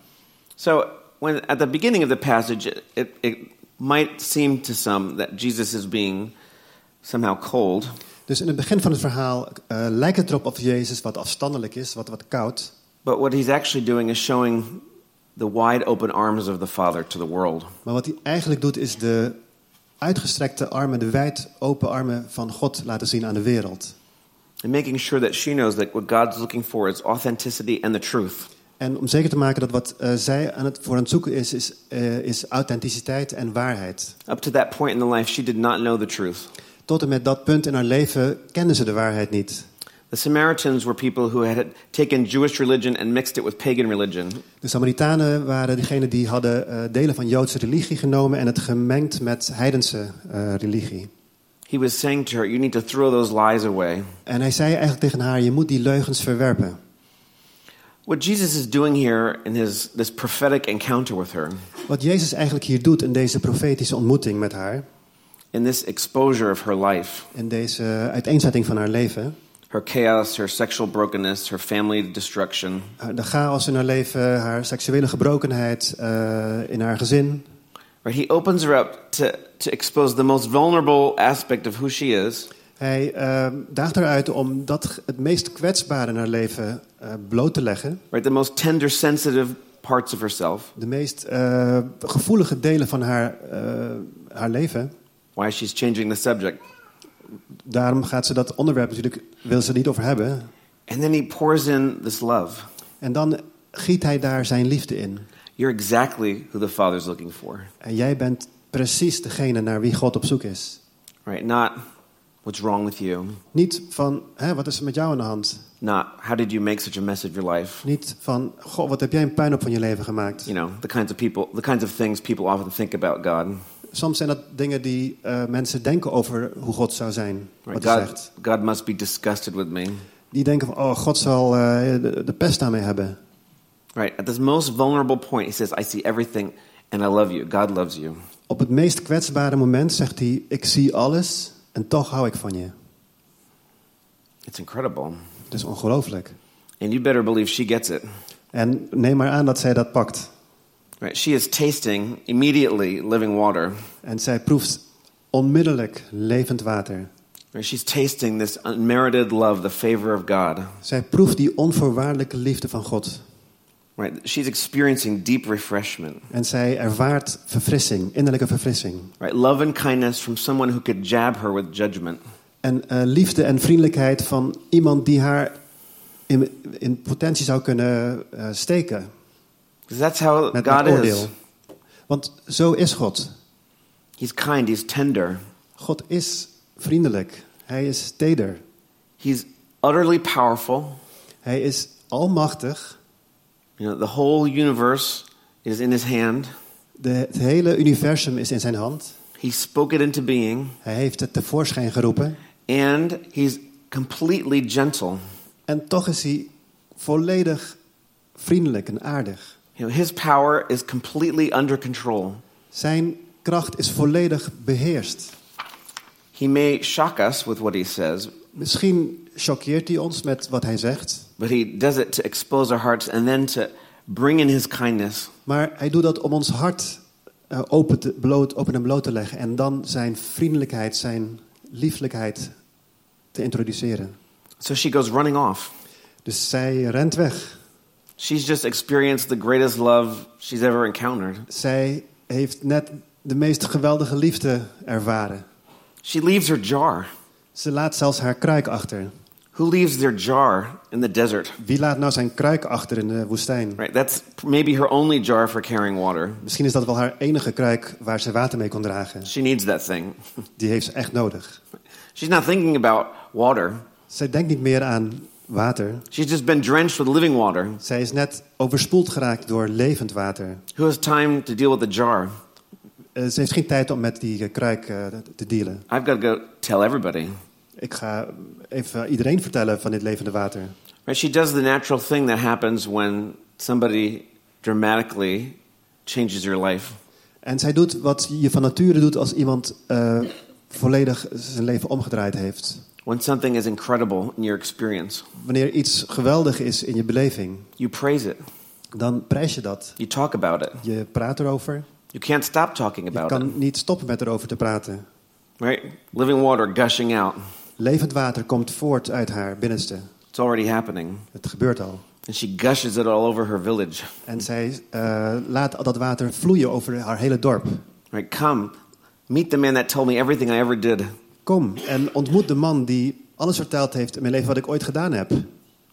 S2: So when at the beginning of the passage, it, it might seem to some that Jesus is being somehow cold.
S3: Dus in het begin van het verhaal eh, lijkt het erop of Jezus wat afstandelijk is, wat, wat koud.
S2: But what he's actually doing is showing the wide open arms of the Father to the world.
S3: Maar wat hij eigenlijk doet is de uitgestrekte armen, de wijd open armen van God laten zien aan de wereld.
S2: And making sure that she knows that what God's looking for is authenticity and the truth.
S3: En om zeker te maken dat wat eh, zij aan het, voor aan het zoeken is, is, eh, is authenticiteit en waarheid.
S2: Up to that point in the life, she did not know the truth.
S3: Tot en met dat punt in haar leven kenden ze de waarheid niet.
S2: The Samaritans were people who had taken Jewish religion and mixed it with pagan religion.
S3: De Samaritanen waren diegenen die hadden eh, delen van Joodse religie genomen en het gemengd met heidense eh, religie.
S2: He was saying to her, You need to throw those lies away.
S3: En hij zei eigenlijk tegen haar, je moet die leugens verwerpen.
S2: What Jesus is doing here in his, this prophetic encounter with her,
S3: Wat Jezus eigenlijk hier doet in deze profetische ontmoeting met haar,
S2: in this exposure of her life,
S3: in deze uiteenzetting van haar leven,
S2: her chaos, her sexual brokenness, her family destruction,
S3: eh, de chaos in haar leven, haar seksuele gebrokenheid eh, in haar gezin,
S2: right? He opens her up to, to expose the most vulnerable aspect of who she is,
S3: Hij eh, daagt eruit om dat het meest kwetsbare in haar leven eh, bloot te leggen.
S2: right? The most tender, sensitive parts of herself,
S3: De meest gevoelige delen van haar, haar leven.
S2: Why she's changing the subject.
S3: Daarom gaat ze dat onderwerp natuurlijk, wil ze niet over hebben.
S2: And then he pours in this love.
S3: En dan giet hij daar zijn liefde in.
S2: You're exactly who the Father's looking for,
S3: En jij bent precies degene naar wie God op zoek is.
S2: right? Not what's wrong with you,
S3: Niet van, hè, wat is er met jou aan de hand?
S2: not how did you make such a mess of your life.
S3: Niet van, goh, wat heb jij een puinhoop van je leven gemaakt?
S2: You know, the kinds of people, the kinds of things people often think about God.
S3: Soms zijn dat dingen die eh, mensen denken over hoe God zou zijn. Wat
S2: Right? God,
S3: zegt.
S2: God must be disgusted with me.
S3: Die denken van, oh, God zal eh, de, de pest aan mij hebben.
S2: Right? At this most vulnerable point, he says, I see everything and I love you. God loves you.
S3: Op het meest kwetsbare moment zegt hij, ik zie alles en toch hou ik van je.
S2: It's incredible.
S3: Het is ongelooflijk.
S2: And you better believe she gets it.
S3: En neem maar aan dat zij dat pakt.
S2: Right? She is tasting immediately living water.
S3: En zij proeft onmiddellijk levend water.
S2: Right? She's tasting this unmerited love, the favor of God.
S3: Zij proeft die onvoorwaardelijke liefde van God.
S2: Right? She's experiencing deep refreshment.
S3: En zij ervaart verfrissing, innerlijke verfrissing.
S2: Right? Love and kindness from someone who could jab her with judgment.
S3: En eh, liefde en vriendelijkheid van iemand die haar in, in potentie zou kunnen eh, steken.
S2: That's how
S3: Met,
S2: God
S3: met oordeel.
S2: is.
S3: Want zo is God.
S2: He's kind, he's tender,
S3: God is vriendelijk. Hij is teder.
S2: he's utterly powerful.
S3: Hij is almachtig.
S2: You know, the whole universe is in his hand.
S3: De, het hele universum is in zijn hand.
S2: He spoke it into being,
S3: Hij heeft het tevoorschijn geroepen.
S2: and he's completely gentle.
S3: En toch is hij volledig vriendelijk en aardig.
S2: You know, his power is completely under control.
S3: Zijn kracht is volledig beheerst.
S2: He may shock us with what he says,
S3: Misschien choqueert hij ons met wat hij zegt,
S2: but he does it to expose our hearts and then to bring in his kindness.
S3: maar hij doet dat om ons hart eh, open, te, bloot, open en bloot te leggen en dan zijn vriendelijkheid, zijn lieflijkheid te introduceren.
S2: So she goes running off.
S3: Dus zij rent weg.
S2: She's just experienced the greatest love she's ever encountered.
S3: Zij heeft net de meest geweldige liefde ervaren.
S2: She leaves her jar.
S3: Ze laat zelfs haar kruik achter.
S2: Who leaves their jar in the desert?
S3: Wie laat nou zijn kruik achter in de woestijn?
S2: Right? That's maybe her only jar for carrying water.
S3: Misschien is dat wel haar enige kruik waar ze water mee kon dragen.
S2: She needs that thing.
S3: Die heeft ze echt nodig.
S2: She's not thinking about water.
S3: Zij denkt niet meer aan water.
S2: She's just been drenched with living water.
S3: Zij is net overspoeld geraakt door levend water.
S2: Who has time to deal with the jar?
S3: Eh, ze heeft geen tijd om met die eh, kruik eh, te dealen.
S2: I've got to go tell everybody.
S3: Ik ga even iedereen vertellen van dit levende water.
S2: Right? She does the natural thing that happens when somebody dramatically changes your life.
S3: En zij doet wat je van nature doet als iemand eh, volledig zijn leven omgedraaid heeft.
S2: When something is incredible in your experience,
S3: Wanneer iets geweldig is in je beleving,
S2: you praise it.
S3: dan prijs je dat.
S2: You talk about it.
S3: Je praat erover.
S2: You can't stop talking
S3: Je
S2: about it.
S3: kan niet stoppen met erover te praten.
S2: Right? Living water gushing out.
S3: Levend water komt voort uit haar binnenste.
S2: It's already happening.
S3: Het gebeurt al.
S2: And she gushes it all over her village.
S3: En zij eh, laat al dat water vloeien over haar hele dorp.
S2: Right? Come, meet the man that told me everything I ever did.
S3: Kom en ontmoet de man die alles verteld heeft in mijn leven wat ik ooit gedaan heb.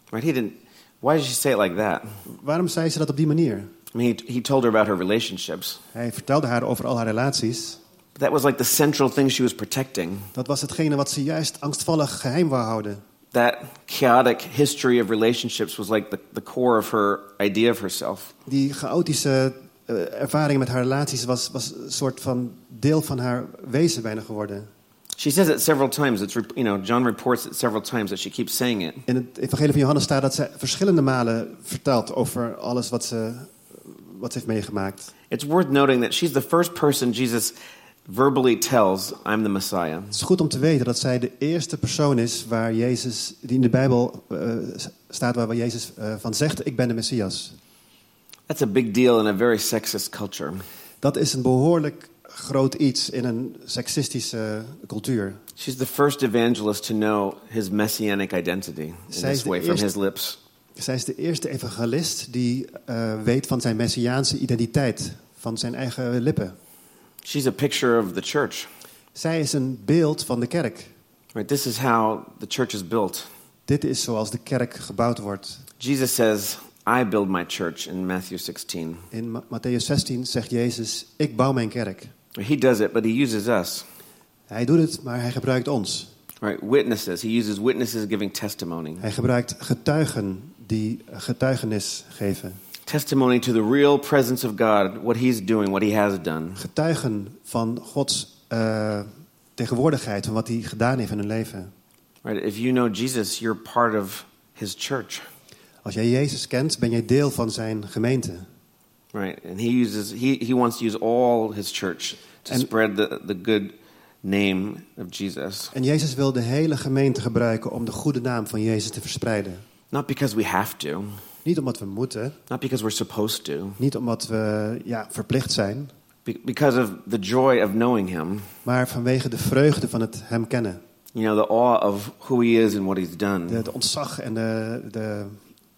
S2: Right? He didn't. Why did she say it like that?
S3: Waarom zei ze dat op die manier?
S2: I mean, he, he told her about her relationships.
S3: Hij vertelde haar over al haar relaties.
S2: But that was like the central thing she was protecting.
S3: Dat was hetgene wat ze juist angstvallig geheim wou houden.
S2: That chaotic history of relationships was like the, the core of her idea of herself.
S3: Die chaotische eh, ervaring met haar relaties was, was een soort van deel van haar wezen bijna geworden.
S2: She says it several times. It's you know John reports it several times that she keeps saying it.
S3: In het evangelie van Johannes staat dat ze verschillende malen vertelt over alles wat ze, wat ze heeft meegemaakt.
S2: It's worth noting that she's the first person Jesus verbally tells, "I'm the Messiah."
S3: Het is goed om te weten dat zij de eerste persoon is waar Jezus, die in de Bijbel eh, staat waar Jezus eh, van zegt, ik ben de Messias.
S2: That's a big deal in a very sexist culture.
S3: Dat is een behoorlijk groot iets in een seksistische cultuur.
S2: She's the first evangelist to know his messianic identity in
S3: Zij is
S2: this
S3: de
S2: way from
S3: eerste-
S2: his lips.
S3: Zij is de eerste evangelist die eh, weet van zijn messiaanse identiteit, van zijn eigen lippen.
S2: She's a picture of the church.
S3: Zij is een beeld van de kerk.
S2: Right? This is how the church is built.
S3: Dit is zoals de kerk gebouwd wordt.
S2: Jesus says, "I build my church" in Matthew 16.
S3: In Ma- Matthäus 16 zegt Jezus, ik bouw mijn kerk.
S2: He does it, but he uses us.
S3: Hij doet het, maar hij gebruikt ons.
S2: Right? Witnesses. He uses witnesses giving testimony.
S3: Hij gebruikt getuigen die getuigenis geven.
S2: Testimony to the real presence of God, what he's doing, what he has done.
S3: Getuigen van Gods eh, tegenwoordigheid, van wat hij gedaan heeft in hun leven.
S2: Right? If you know Jesus, you're part of his church.
S3: Als jij Jezus kent, ben jij deel van zijn gemeente.
S2: Right? And he uses he, he wants to use all his church to spread the, the good name of Jesus.
S3: En Jezus wil de hele gemeente gebruiken om de goede naam van Jezus te verspreiden.
S2: Not because we have to,
S3: Niet omdat we moeten,
S2: not because we're supposed to,
S3: niet omdat we ja, verplicht zijn,
S2: be- because of the joy of knowing him.
S3: maar vanwege de vreugde van het Hem kennen.
S2: You know, the awe of who he is and what he's done.
S3: De, de ontzag en de, de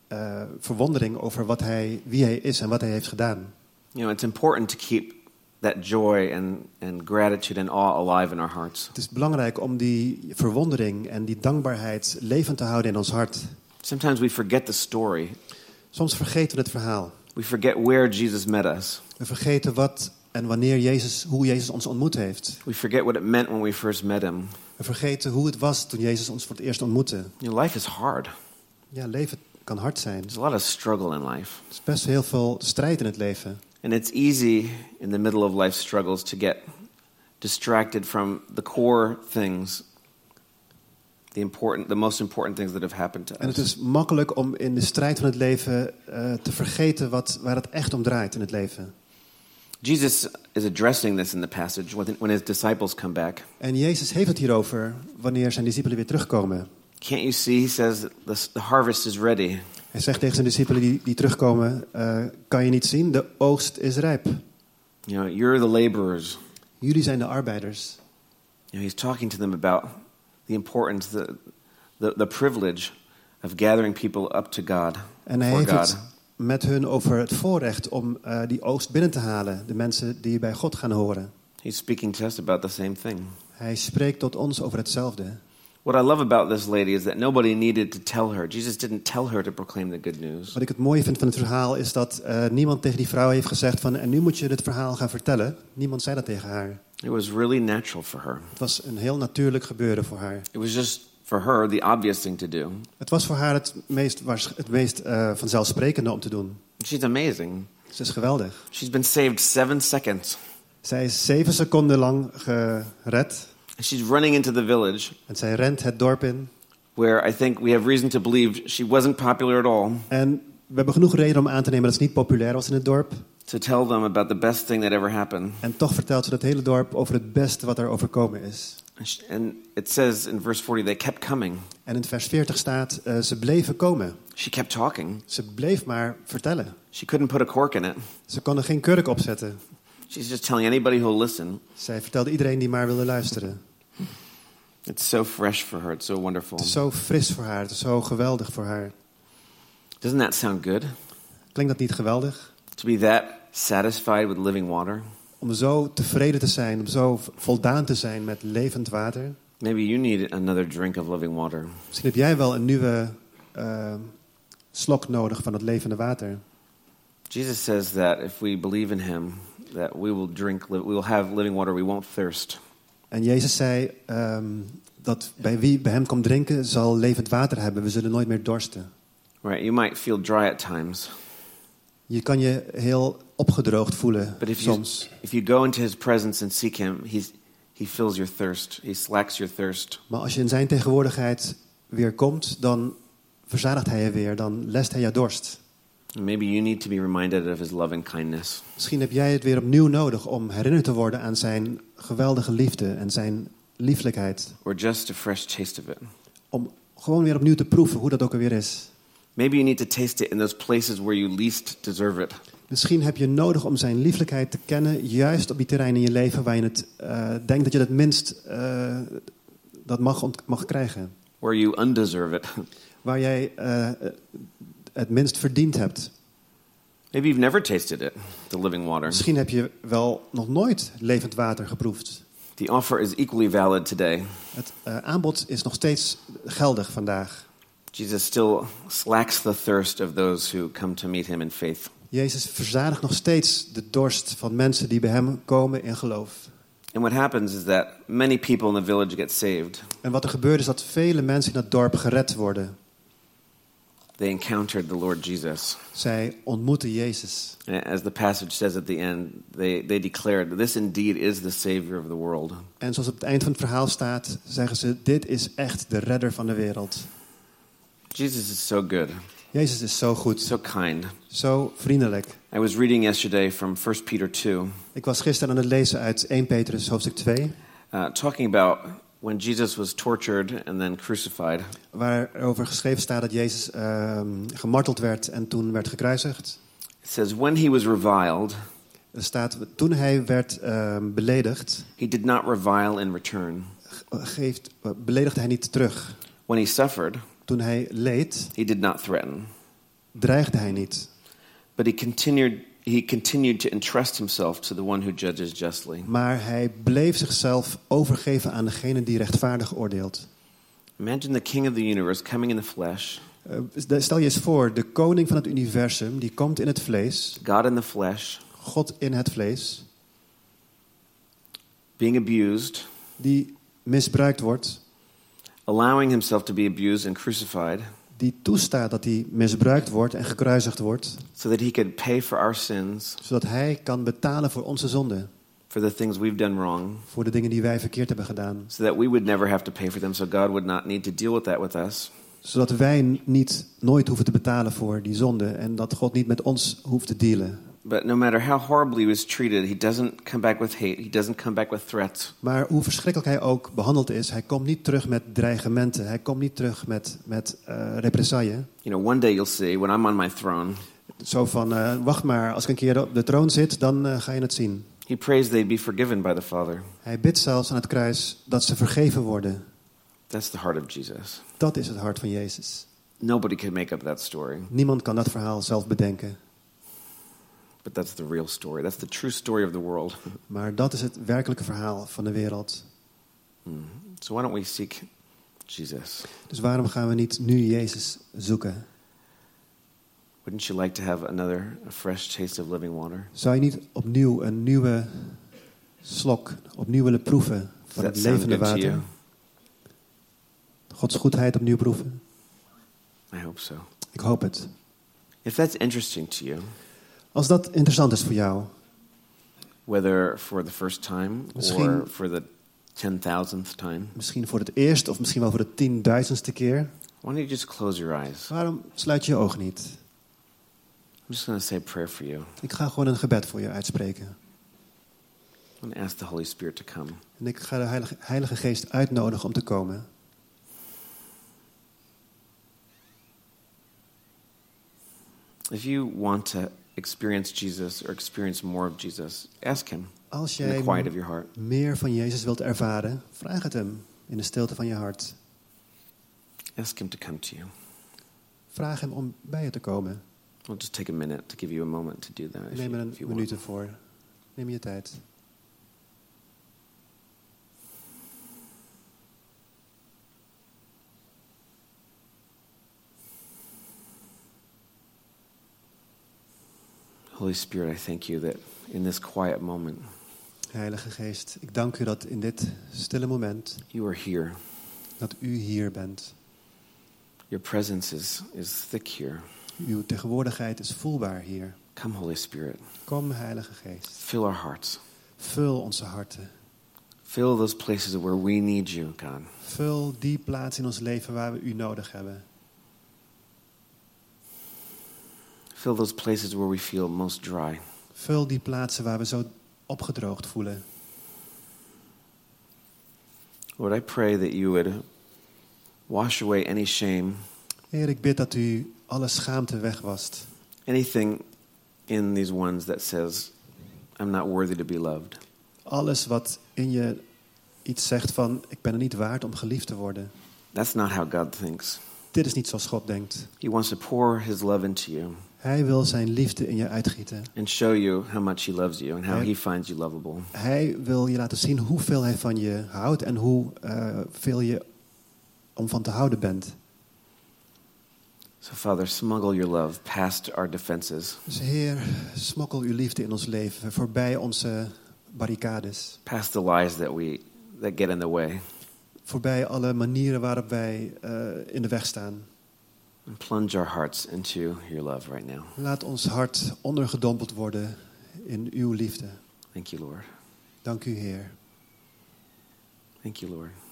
S3: eh, verwondering over wat hij, wie Hij is en wat Hij heeft gedaan.
S2: You know, it's important to keep that joy and, and gratitude and awe alive in our hearts.
S3: Het is belangrijk om die verwondering en die dankbaarheid levend te houden in ons hart.
S2: Sometimes we forget the story.
S3: Soms vergeten we het verhaal.
S2: We forget where Jesus met us.
S3: We vergeten wat en wanneer Jezus, hoe Jezus ons ontmoet heeft.
S2: We forget what it meant when we first met him.
S3: We vergeten hoe het was toen Jezus ons voor het eerst ontmoette.
S2: You know, life is hard.
S3: Ja, leven kan hard zijn.
S2: There's a lot of struggle in life.
S3: Er is best heel veel strijd in het leven.
S2: And it's easy in the middle of life struggles to get distracted from the core things, the important, the most important things that have happened to
S3: En het
S2: us.
S3: is makkelijk om in de strijd van het leven eh, te vergeten wat, waar het echt om draait in het leven.
S2: Jesus is addressing this in the passage when when his disciples come back.
S3: En Jezus heeft het hierover wanneer zijn discipelen weer terugkomen.
S2: Can't you see? He says the, harvest is ready.
S3: Hij zegt tegen zijn discipelen die, die terugkomen, eh, kan je niet zien, de oogst is rijp.
S2: You know, you're the laborers.
S3: Jullie zijn de arbeiders.
S2: You know, he's talking to them about the importance, the, the, the privilege of gathering people up to God,
S3: En hij heeft
S2: God.
S3: het met hun over het voorrecht om eh, die oogst binnen te halen. De mensen die bij God gaan horen.
S2: He's speaking to us about the same thing.
S3: Hij spreekt tot ons over hetzelfde.
S2: What I love about this lady is that nobody needed to tell her. Jesus didn't tell her to proclaim the good news.
S3: Wat ik het mooie vind van het verhaal is dat eh, niemand tegen die vrouw heeft gezegd van... en nu moet je dit verhaal gaan vertellen. Niemand zei dat tegen haar.
S2: It was really natural for her.
S3: Het was een heel natuurlijk gebeuren voor haar.
S2: It was just for her the obvious thing to do.
S3: Het was voor haar het meest, het meest eh, vanzelfsprekende om te doen.
S2: She's amazing.
S3: Ze is geweldig.
S2: She's been saved seven seconds.
S3: Zij is zeven seconden lang gered.
S2: She's running into the village
S3: En zij rent het dorp in.
S2: where I think we have reason to believe she wasn't popular at all.
S3: En we hebben genoeg reden om aan te nemen dat ze niet populair was in het dorp.
S2: To tell them about the best thing that ever happened.
S3: En toch vertelt ze dat hele dorp over het beste wat er overkomen is.
S2: And it says in verse 40, they kept coming.
S3: En in vers 40 staat, eh, ze bleven komen.
S2: She kept talking.
S3: Ze bleef maar vertellen.
S2: She couldn't put a cork in it.
S3: Ze kon er geen kurk op zetten.
S2: She's just telling anybody who'll listen.
S3: Zij vertelde iedereen die maar wilde luisteren.
S2: It's so fresh for her. It's so wonderful.
S3: Het is zo fris voor haar, het is zo geweldig voor haar.
S2: Doesn't that sound good?
S3: Klinkt dat niet geweldig?
S2: To be that satisfied with living water?
S3: Om zo tevreden te zijn, om zo voldaan te zijn met levend water.
S2: Maybe you need another drink of living water.
S3: Misschien heb jij wel een nieuwe eh, slok nodig van het levende water.
S2: Jesus says that if we believe in him, that we will drink, we will have living water, we won't thirst.
S3: En Jezus zei ehm, dat bij wie bij hem komt drinken zal levend water hebben. We zullen nooit meer dorsten.
S2: Right? You might feel dry at times,
S3: Je kan je heel opgedroogd voelen
S2: but if you,
S3: soms.
S2: if you go into his presence and seek him, he's, he fills your thirst. He slacks your thirst.
S3: Maar als je in zijn tegenwoordigheid weer komt, dan verzadigt hij je weer. Dan lest hij je dorst.
S2: Maybe you need to be reminded of his loving kindness.
S3: Misschien heb jij het weer opnieuw nodig om herinnerd te worden aan zijn geweldige liefde en zijn lieflijkheid.
S2: or just a fresh taste of it.
S3: Om gewoon weer opnieuw te proeven hoe dat ook alweer is.
S2: Maybe you need to taste it in those places where you least deserve it.
S3: Misschien heb je nodig om zijn lieflijkheid te kennen, juist op die terreinen in je leven waar je het eh, denkt dat je het minst eh, dat mag, mag krijgen.
S2: Where you undeserve it.
S3: Waar jij eh, het minst verdiend hebt.
S2: Maybe you've never tasted it, the living water.
S3: Misschien heb je wel nog nooit levend water geproefd.
S2: The offer is equally valid today.
S3: Het eh, aanbod is nog steeds geldig vandaag.
S2: Jesus still slacks the thirst of those who come to meet him in faith.
S3: Jezus verzadigt nog steeds de dorst van mensen die bij hem komen in geloof.
S2: And what happens is that many people in the village get saved.
S3: En wat er gebeurt is dat vele mensen in het dorp gered worden.
S2: They encountered the Lord Jesus.
S3: Zij ontmoeten Jezus.
S2: And As the passage says at the end, they, they declared, This indeed is the Savior of the world.
S3: En zoals op het eind van het verhaal staat, zeggen ze: Dit is echt de redder van de wereld.
S2: Jesus is so good,
S3: Jezus is zo goed,
S2: so kind.
S3: zo vriendelijk.
S2: I was reading yesterday from 1 Peter 2.
S3: Ik was gisteren aan het lezen uit 1 Petrus hoofdstuk 2,
S2: uh, talking about when Jesus was tortured and then crucified.
S3: waarover geschreven staat dat Jezus ehm, gemarteld werd en toen werd gekruisigd.
S2: It says, When he was reviled,
S3: Er staat, toen hij werd ehm, beledigd,
S2: he did not revile in return.
S3: geeft, beledigde hij niet terug.
S2: When he suffered,
S3: Toen hij leed,
S2: he did not threaten.
S3: dreigde hij niet.
S2: But he continued, he continued to entrust himself to the one who judges justly.
S3: Maar hij bleef zichzelf overgeven aan degene die rechtvaardig oordeelt.
S2: Imagine the king of the universe coming in the flesh,
S3: Eh, Stel je eens voor, de koning van het universum, die komt in het vlees,
S2: God in the flesh,
S3: God in het vlees,
S2: being abused,
S3: die misbruikt wordt,
S2: allowing himself to be abused and crucified
S3: die toestaat dat hij misbruikt wordt en gekruisigd wordt,
S2: so that he could pay for our sins,
S3: zodat hij kan betalen voor onze zonden,
S2: for the things we've done wrong,
S3: voor de dingen die wij verkeerd hebben gedaan,
S2: so that we would never have to pay for them, so God would not need to deal with that with us.
S3: zodat wij niet nooit hoeven te betalen voor die zonde en dat God niet met ons hoeft te dealen.
S2: But no matter how horribly he was treated, he doesn't come back with hate. He doesn't come back with threats.
S3: Maar hoe verschrikkelijk hij ook behandeld is, hij komt niet terug met dreigementen. Hij komt niet terug met, met eh represailles.
S2: You know, one day you'll see when I'm on my throne,
S3: Zo van, eh, wacht maar, als ik een keer op de troon zit, dan eh, ga je het zien.
S2: he prays they be forgiven by the Father.
S3: Hij bidt zelfs aan het kruis dat ze vergeven worden.
S2: That's the heart of Jesus.
S3: Dat is het hart van Jezus.
S2: Nobody can make up that story,
S3: Niemand kan dat verhaal zelf bedenken.
S2: But that's the real story. That's the true story of the world. <laughs>
S3: Maar dat is het werkelijke verhaal van de wereld.
S2: Hmm. So why don't we seek Jesus?
S3: Dus waarom gaan we niet nu Jezus zoeken?
S2: Wouldn't you like to have another a fresh taste of living water?
S3: Zou je niet opnieuw een nieuwe slok, opnieuw willen proeven van het levende water? Gods goedheid opnieuw proeven?
S2: I hope so.
S3: Ik hoop het.
S2: If that's interesting to you,
S3: Als dat interessant is voor jou,
S2: whether for the first time
S3: Misschien-
S2: or for the 10,000th time,
S3: misschien voor het eerst of misschien wel voor de tienduizendste keer,
S2: why don't you just close your eyes?
S3: waarom sluit je je ogen niet?
S2: I'm just going to say a prayer for you
S3: Ik ga gewoon een gebed voor je uitspreken.
S2: and ask the Holy Spirit to come.
S3: En ik ga de Heilige, Heilige Geest uitnodigen om te komen.
S2: If you want to experience Jesus or experience more of Jesus, ask Him
S3: Als
S2: in the
S3: jij
S2: quiet of your heart.
S3: meer van Jezus wilt ervaren, vraag het hem in de stilte van je hart.
S2: Ask Him to come to you.
S3: Vraag hem om bij je te komen.
S2: We'll just take a minute to give you a moment to do that
S3: Neem er een minuut ervoor. Neem je tijd.
S2: Holy Spirit, I thank you that in this quiet moment,
S3: Heilige Geest, ik dank u dat in dit stille moment
S2: you are here.
S3: dat u hier bent.
S2: Your presence is, is thick here.
S3: Uw tegenwoordigheid is voelbaar hier.
S2: Come, Holy Spirit.
S3: Kom, Heilige Geest.
S2: Fill our hearts.
S3: Vul onze harten.
S2: Fill those places where we need you, God.
S3: Vul die plaats in ons leven waar we u nodig hebben.
S2: Fill those places where we feel most dry.
S3: Vul die plaatsen waar we zo opgedroogd voelen.
S2: Lord, I pray that you would wash away any shame,
S3: Heer, ik bid dat u alle schaamte wegwast.
S2: anything in these ones that says, I'm not worthy to be loved.
S3: Alles wat in je iets zegt van, ik ben er niet waard om geliefd te worden.
S2: That's not how God thinks.
S3: Dit is niet zoals God denkt.
S2: He wants to pour his love into you
S3: Hij wil zijn liefde in je uitgieten.
S2: and show you how much he loves you and how
S3: Right.
S2: he finds you lovable.
S3: Hij wil je laten zien hoeveel hij van je houdt en hoeveel je om van te houden bent.
S2: So, Father, smuggle your love past our defenses,
S3: Dus Heer, smokkel uw liefde in ons leven voorbij onze barricades.
S2: past the lies that we that get in the way,
S3: Voorbij alle manieren waarop wij eh, in de weg staan.
S2: And plunge our hearts into your love right now.
S3: Laat ons hart ondergedompeld worden in uw liefde.
S2: Thank you, Lord.
S3: Dank u, Heer.
S2: Thank you, Lord.